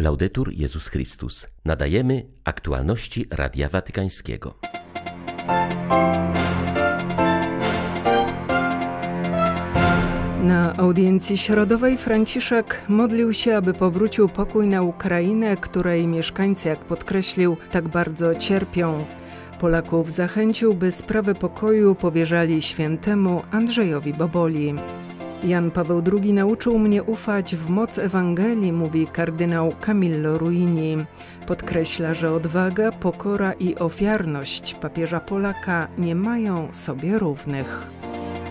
Laudetur Jezus Chrystus. Nadajemy aktualności Radia Watykańskiego. Na audiencji środowej Franciszek modlił się, aby powrócił pokój na Ukrainę, której mieszkańcy, jak podkreślił, tak bardzo cierpią. Polaków zachęcił, by sprawę pokoju powierzali świętemu Andrzejowi Boboli. Jan Paweł II nauczył mnie ufać w moc Ewangelii, mówi kardynał Camillo Ruini. Podkreśla, że odwaga, pokora i ofiarność papieża Polaka nie mają sobie równych.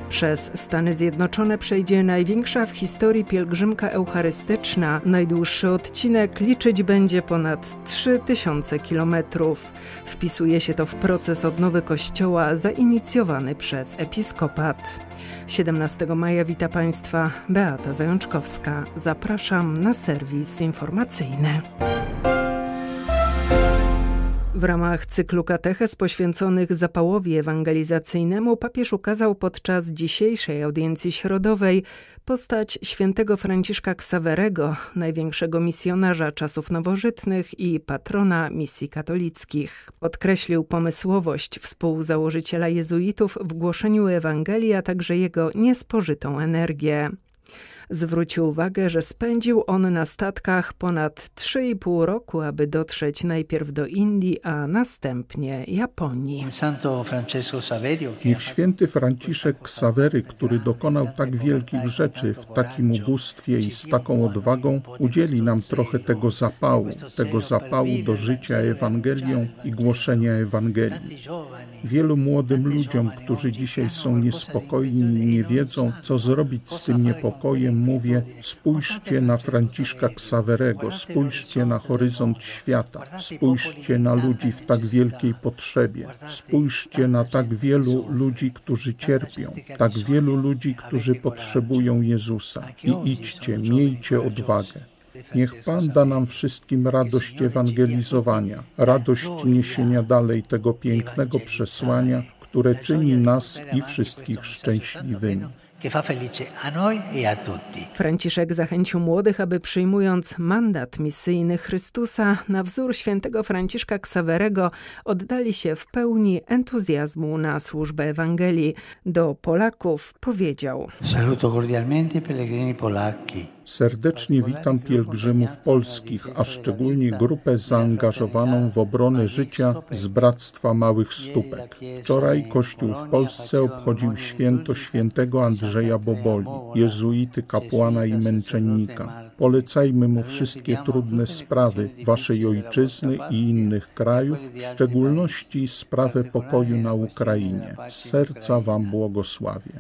Przez Stany Zjednoczone przejdzie największa w historii pielgrzymka eucharystyczna. Najdłuższy odcinek liczyć będzie ponad 3000 kilometrów. Wpisuje się to w proces odnowy Kościoła zainicjowany przez episkopat. 17 maja wita Państwa Beata Zajączkowska. Zapraszam na serwis informacyjny. W ramach cyklu kateches poświęconych zapałowi ewangelizacyjnemu papież ukazał podczas dzisiejszej audiencji środowej postać świętego Franciszka Ksawerego, największego misjonarza czasów nowożytnych i patrona misji katolickich. Podkreślił pomysłowość współzałożyciela jezuitów w głoszeniu Ewangelii, a także jego niespożytą energię. Zwrócił uwagę, że spędził on na statkach ponad 3,5 roku, aby dotrzeć najpierw do Indii, a następnie Japonii. Niech święty Franciszek Ksawery, który dokonał tak wielkich rzeczy w takim ubóstwie i z taką odwagą, udzieli nam trochę tego zapału, tego zapału do życia Ewangelią i głoszenia Ewangelii. Wielu młodym ludziom, którzy dzisiaj są niespokojni i nie wiedzą, co zrobić z tym niepokojem, mówię: spójrzcie na Franciszka Ksawerego, spójrzcie na horyzont świata, spójrzcie na ludzi w tak wielkiej potrzebie, spójrzcie na tak wielu ludzi, którzy cierpią, tak wielu ludzi, którzy potrzebują Jezusa i idźcie, miejcie odwagę. Niech Pan da nam wszystkim radość ewangelizowania, radość niesienia dalej tego pięknego przesłania, które czyni nas i wszystkich szczęśliwymi. E Franciszek zachęcił młodych, aby przyjmując mandat misyjny Chrystusa na wzór świętego Franciszka Ksawerego oddali się w pełni entuzjazmu na służbę Ewangelii. Do Polaków powiedział: Saluto cordialmente pellegrini polacchi. Serdecznie witam pielgrzymów polskich, a szczególnie grupę zaangażowaną w obronę życia z Bractwa Małych Stópek. Wczoraj Kościół w Polsce obchodził święto świętego Andrzeja Boboli, jezuity, kapłana i męczennika. Polecajmy mu wszystkie trudne sprawy waszej ojczyzny i innych krajów, w szczególności sprawę pokoju na Ukrainie. Z serca wam błogosławię.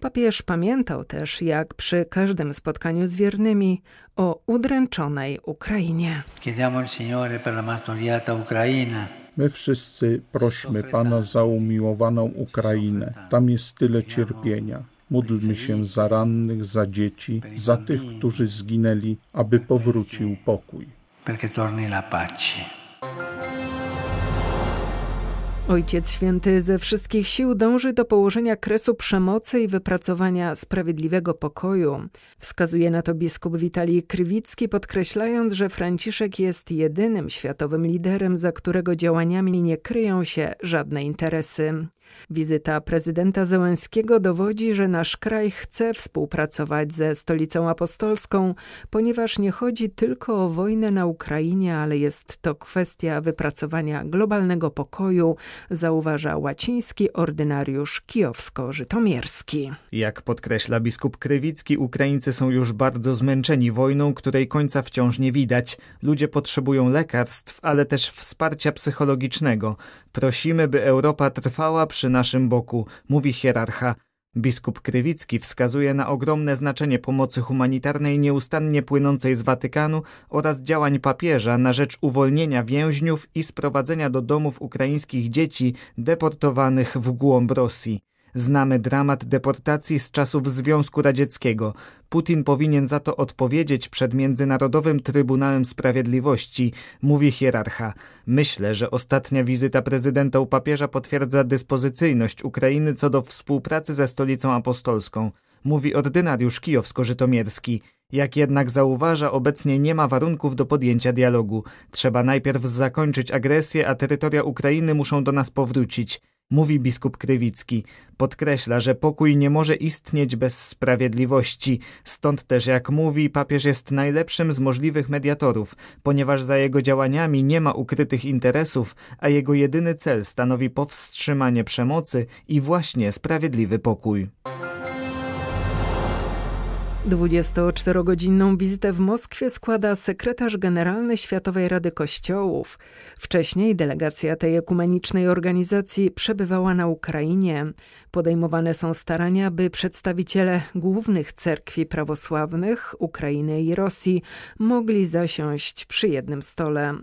Papież pamiętał też, jak przy każdym spotkaniu z wiernymi o udręczonej Ukrainie. My wszyscy prośmy Pana za umiłowaną Ukrainę. Tam jest tyle cierpienia Módlmy się za rannych, za dzieci, za tych, którzy zginęli, aby powrócił pokój. Ojciec Święty ze wszystkich sił dąży do położenia kresu przemocy i wypracowania sprawiedliwego pokoju. Wskazuje na to biskup Witalij Krywicki, podkreślając, że Franciszek jest jedynym światowym liderem, za którego działaniami nie kryją się żadne interesy. Wizyta prezydenta Zełenskiego dowodzi, że nasz kraj chce współpracować ze stolicą apostolską, ponieważ nie chodzi tylko o wojnę na Ukrainie, ale jest to kwestia wypracowania globalnego pokoju, zauważa łaciński ordynariusz kijowsko-żytomierski. Jak podkreśla biskup Krywicki, Ukraińcy są już bardzo zmęczeni wojną, której końca wciąż nie widać. Ludzie potrzebują lekarstw, ale też wsparcia psychologicznego. Prosimy, by Europa trwała przy naszym boku, mówi hierarcha. Biskup Krywicki wskazuje na ogromne znaczenie pomocy humanitarnej nieustannie płynącej z Watykanu oraz działań papieża na rzecz uwolnienia więźniów i sprowadzenia do domów ukraińskich dzieci deportowanych w głąb Rosji. Znamy dramat deportacji z czasów Związku Radzieckiego. Putin powinien za to odpowiedzieć przed Międzynarodowym Trybunałem Sprawiedliwości, mówi hierarcha. Myślę, że ostatnia wizyta prezydenta u papieża potwierdza dyspozycyjność Ukrainy co do współpracy ze stolicą apostolską. mówi ordynariusz kijowsko-żytomierski. Jak jednak zauważa, obecnie nie ma warunków do podjęcia dialogu. Trzeba najpierw zakończyć agresję, a terytoria Ukrainy muszą do nas powrócić mówi biskup Krywicki. Podkreśla, że pokój nie może istnieć bez sprawiedliwości. Stąd też, jak mówi, papież jest najlepszym z możliwych mediatorów, ponieważ za jego działaniami nie ma ukrytych interesów, a jego jedyny cel stanowi powstrzymanie przemocy i właśnie sprawiedliwy pokój. 24-godzinną wizytę w Moskwie składa sekretarz generalny Światowej Rady Kościołów. Wcześniej delegacja tej ekumenicznej organizacji przebywała na Ukrainie. Podejmowane są starania, by przedstawiciele głównych cerkwi prawosławnych Ukrainy i Rosji mogli zasiąść przy jednym stole.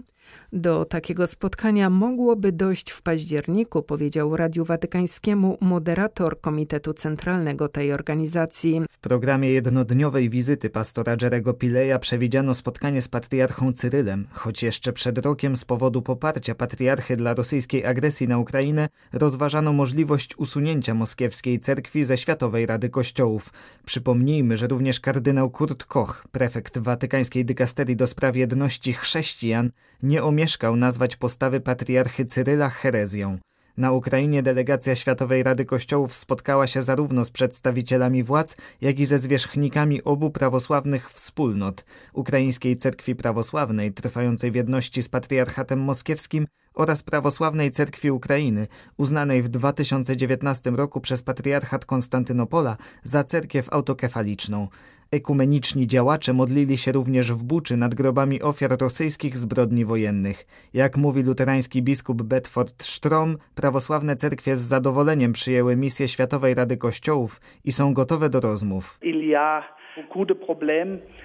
Do takiego spotkania mogłoby dojść w październiku, powiedział Radiu Watykańskiemu moderator Komitetu Centralnego tej organizacji. W programie jednodniowej wizyty pastora Jerego Pileja przewidziano spotkanie z patriarchą Cyrylem, choć jeszcze przed rokiem z powodu poparcia patriarchy dla rosyjskiej agresji na Ukrainę rozważano możliwość usunięcia moskiewskiej cerkwi ze Światowej Rady Kościołów. Przypomnijmy, że również kardynał Kurt Koch, prefekt watykańskiej dykasterii do spraw jedności chrześcijan, nie omieszkał nazwać postawy patriarchy Cyryla herezją. Na Ukrainie delegacja Światowej Rady Kościołów spotkała się zarówno z przedstawicielami władz, jak i ze zwierzchnikami obu prawosławnych wspólnot Ukraińskiej Cerkwi Prawosławnej, trwającej w jedności z patriarchatem moskiewskim oraz Prawosławnej Cerkwi Ukrainy, uznanej w 2019 roku przez patriarchat Konstantynopola za cerkiew autokefaliczną. Ekumeniczni działacze modlili się również w Buczy nad grobami ofiar rosyjskich zbrodni wojennych. Jak mówi luterański biskup Bedford Strom, prawosławne cerkwie z zadowoleniem przyjęły misję Światowej Rady Kościołów i są gotowe do rozmów.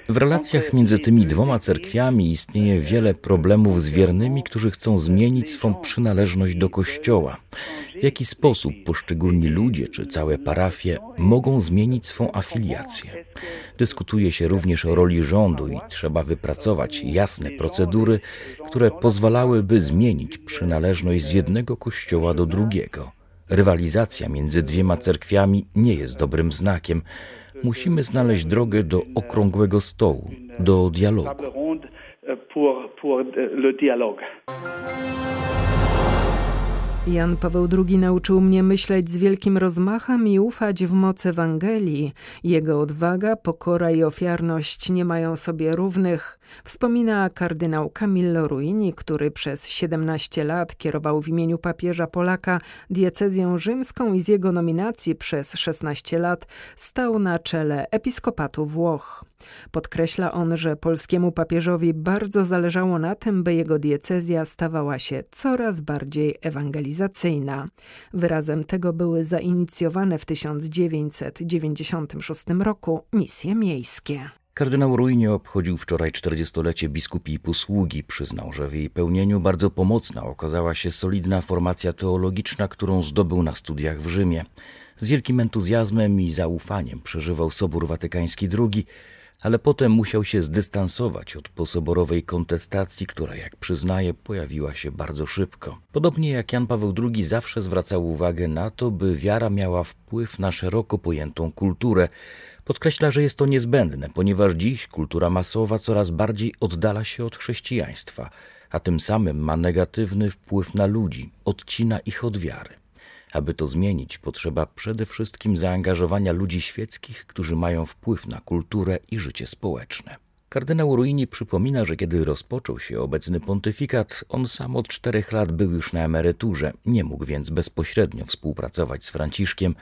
W relacjach między tymi dwoma cerkwiami istnieje wiele problemów z wiernymi, którzy chcą zmienić swą przynależność do Kościoła. W jaki sposób poszczególni ludzie czy całe parafie mogą zmienić swą afiliację? Dyskutuje się również o roli rządu i trzeba wypracować jasne procedury, które pozwalałyby zmienić przynależność z jednego kościoła do drugiego. Rywalizacja między dwiema cerkwiami nie jest dobrym znakiem musimy znaleźć drogę do okrągłego stołu, do dialogu. Jan Paweł II nauczył mnie myśleć z wielkim rozmachem i ufać w moc Ewangelii. Jego odwaga, pokora i ofiarność nie mają sobie równych, wspomina kardynał Camillo Ruini, który przez 17 lat kierował w imieniu papieża Polaka diecezję rzymską i z jego nominacji przez 16 lat stał na czele episkopatu Włoch. Podkreśla on, że polskiemu papieżowi bardzo zależało na tym, by jego diecezja stawała się coraz bardziej ewangelizacyjna. Wyrazem tego były zainicjowane w 1996 roku misje miejskie. Kardynał Ruinie obchodził wczoraj 40-lecie biskupi posługi. Przyznał, że w jej pełnieniu bardzo pomocna okazała się solidna formacja teologiczna, którą zdobył na studiach w Rzymie. Z wielkim entuzjazmem i zaufaniem przeżywał Sobór Watykański II, ale potem musiał się zdystansować od posoborowej kontestacji, która, jak przyznaje, pojawiła się bardzo szybko. Podobnie jak Jan Paweł II zawsze zwracał uwagę na to, by wiara miała wpływ na szeroko pojętą kulturę. Podkreśla, że jest to niezbędne, ponieważ dziś kultura masowa coraz bardziej oddala się od chrześcijaństwa, a tym samym ma negatywny wpływ na ludzi, odcina ich od wiary. Aby to zmienić, potrzeba przede wszystkim zaangażowania ludzi świeckich, którzy mają wpływ na kulturę i życie społeczne. Kardynał Ruini przypomina, że kiedy rozpoczął się obecny pontyfikat, on sam od czterech lat był już na emeryturze, nie mógł więc bezpośrednio współpracować z Franciszkiem.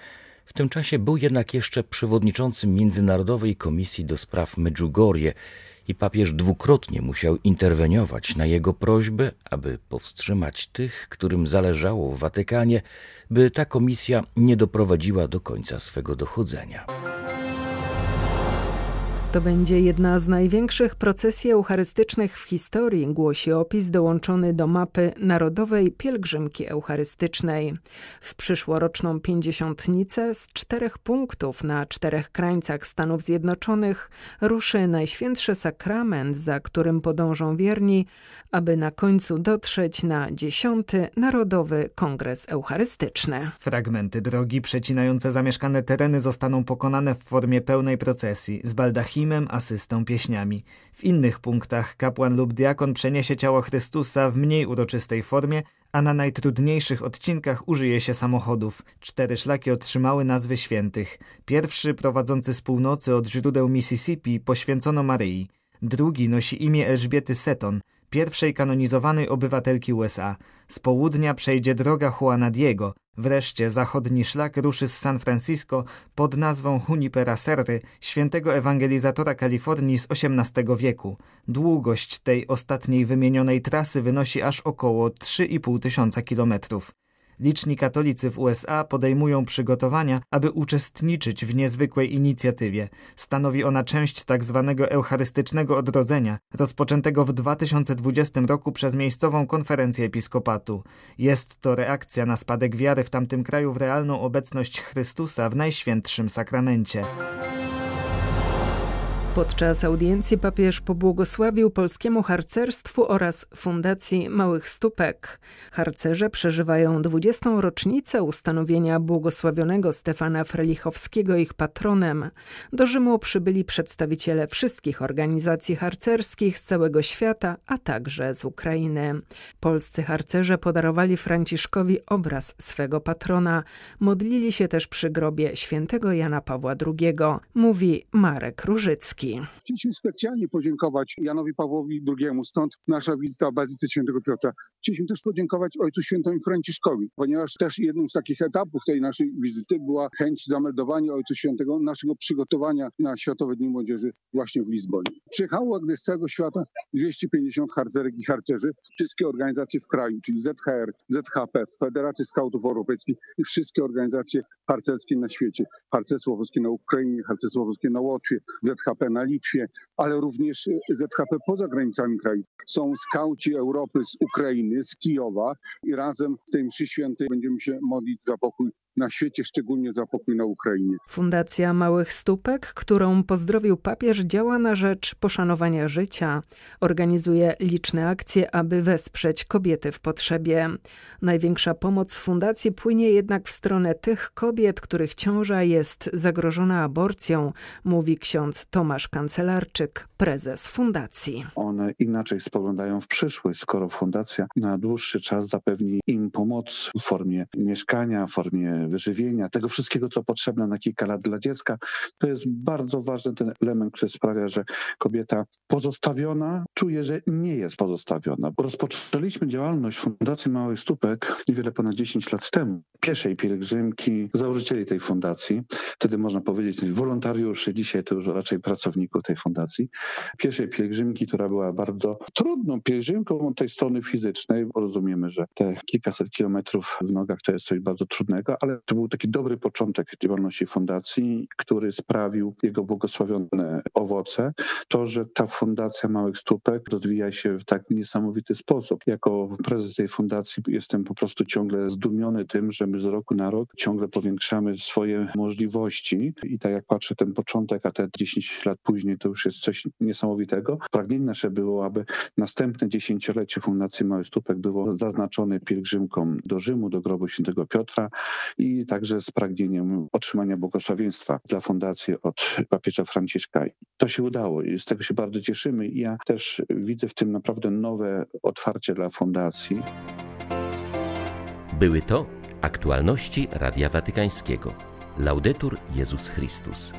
W tym czasie był jednak jeszcze przewodniczącym Międzynarodowej Komisji do Spraw Medjugorje i papież dwukrotnie musiał interweniować na jego prośbę, aby powstrzymać tych, którym zależało w Watykanie, by ta komisja nie doprowadziła do końca swego dochodzenia. To będzie jedna z największych procesji eucharystycznych w historii, głosi opis dołączony do mapy Narodowej Pielgrzymki Eucharystycznej. W przyszłoroczną pięćdziesiątnicę z czterech punktów na czterech krańcach Stanów Zjednoczonych ruszy Najświętszy Sakrament, za którym podążą wierni, aby na końcu dotrzeć na dziesiąty Narodowy Kongres Eucharystyczny. Fragmenty drogi przecinające zamieszkane tereny zostaną pokonane w formie pełnej procesji z asystą, pieśniami. W innych punktach kapłan lub diakon przeniesie ciało Chrystusa w mniej uroczystej formie, a na najtrudniejszych odcinkach użyje się samochodów. Cztery szlaki otrzymały nazwy świętych. Pierwszy, prowadzący z północy od źródeł Mississippi, poświęcono Maryi. Drugi nosi imię Elżbiety Seton, pierwszej kanonizowanej obywatelki USA. Z południa przejdzie droga Juana Diego, wreszcie zachodni szlak ruszy z San Francisco pod nazwą Junipera Serry, świętego ewangelizatora Kalifornii z XVIII wieku. Długość tej ostatniej wymienionej trasy wynosi aż około 3,5 tysiąca kilometrów. Liczni katolicy w USA podejmują przygotowania, aby uczestniczyć w niezwykłej inicjatywie. Stanowi ona część tzw. Tak eucharystycznego odrodzenia, rozpoczętego w 2020 roku przez miejscową konferencję episkopatu. Jest to reakcja na spadek wiary w tamtym kraju w realną obecność Chrystusa w Najświętszym Sakramencie. Podczas audiencji papież pobłogosławił polskiemu harcerstwu oraz Fundacji Małych Stópek. Harcerze przeżywają 20. rocznicę ustanowienia błogosławionego Stefana Frelichowskiego ich patronem. Do Rzymu przybyli przedstawiciele wszystkich organizacji harcerskich z całego świata, a także z Ukrainy. Polscy harcerze podarowali Franciszkowi obraz swego patrona. Modlili się też przy grobie świętego Jana Pawła II, mówi Marek Różycki. Chcieliśmy specjalnie podziękować Janowi Pawłowi II, stąd nasza wizyta w Bazyce Świętego Piotra. Chcieliśmy też podziękować Ojcu Świętemu Franciszkowi, ponieważ też jednym z takich etapów tej naszej wizyty była chęć zameldowania Ojcu Świętego naszego przygotowania na Światowe Dni Młodzieży właśnie w Lizbonie. Przyjechało gdy z całego świata 250 harcerek i harcerzy, wszystkie organizacje w kraju, czyli ZHR, ZHP, Federacja Skautów Europejskich i wszystkie organizacje harcerskie na świecie. Harcerstwo Polskie na Ukrainie, Harcerstwo Polskie na Łotwie, ZHP na Litwie, ale również ZHP poza granicami kraju. Są skauci Europy z Ukrainy, z Kijowa i razem w tej mszy świętej będziemy się modlić za pokój na świecie, szczególnie za pokój na Ukrainie. Fundacja Małych Stópek, którą pozdrowił papież, działa na rzecz poszanowania życia. Organizuje liczne akcje, aby wesprzeć kobiety w potrzebie. Największa pomoc z fundacji płynie jednak w stronę tych kobiet, których ciąża jest zagrożona aborcją, mówi ksiądz Tomasz Kancelarczyk, prezes fundacji. One inaczej spoglądają w przyszłość, skoro fundacja na dłuższy czas zapewni im pomoc w formie mieszkania, w formie wyżywienia, tego wszystkiego, co potrzebne na kilka lat dla dziecka. To jest bardzo ważny ten element, który sprawia, że kobieta pozostawiona czuje, że nie jest pozostawiona. Rozpoczęliśmy działalność Fundacji Małych Stópek niewiele ponad 10 lat temu. Pierwszej pielgrzymki założycieli tej fundacji, wtedy można powiedzieć wolontariuszy, dzisiaj to już raczej pracowników tej fundacji. Pierwszej pielgrzymki, która była bardzo trudną pielgrzymką od tej strony fizycznej, rozumiemy, że te kilkaset kilometrów w nogach to jest coś bardzo trudnego, ale to był taki dobry początek działalności fundacji, który sprawił jego błogosławione owoce. To, że ta fundacja Małych Stópek rozwija się w tak niesamowity sposób. Jako prezes tej fundacji jestem po prostu ciągle zdumiony tym, że my z roku na rok ciągle powiększamy swoje możliwości i tak jak patrzę ten początek, a te 10 lat później to już jest coś niesamowitego. Pragnienie nasze było, aby następne dziesięciolecie Fundacji Małych Stópek było zaznaczone pielgrzymką do Rzymu, do grobu świętego Piotra i także z pragnieniem otrzymania błogosławieństwa dla fundacji od papieża Franciszka. To się udało i z tego się bardzo cieszymy. Ja widzę w tym naprawdę nowe otwarcie dla fundacji. Były to aktualności Radia Watykańskiego. Laudetur Jezus Chrystus.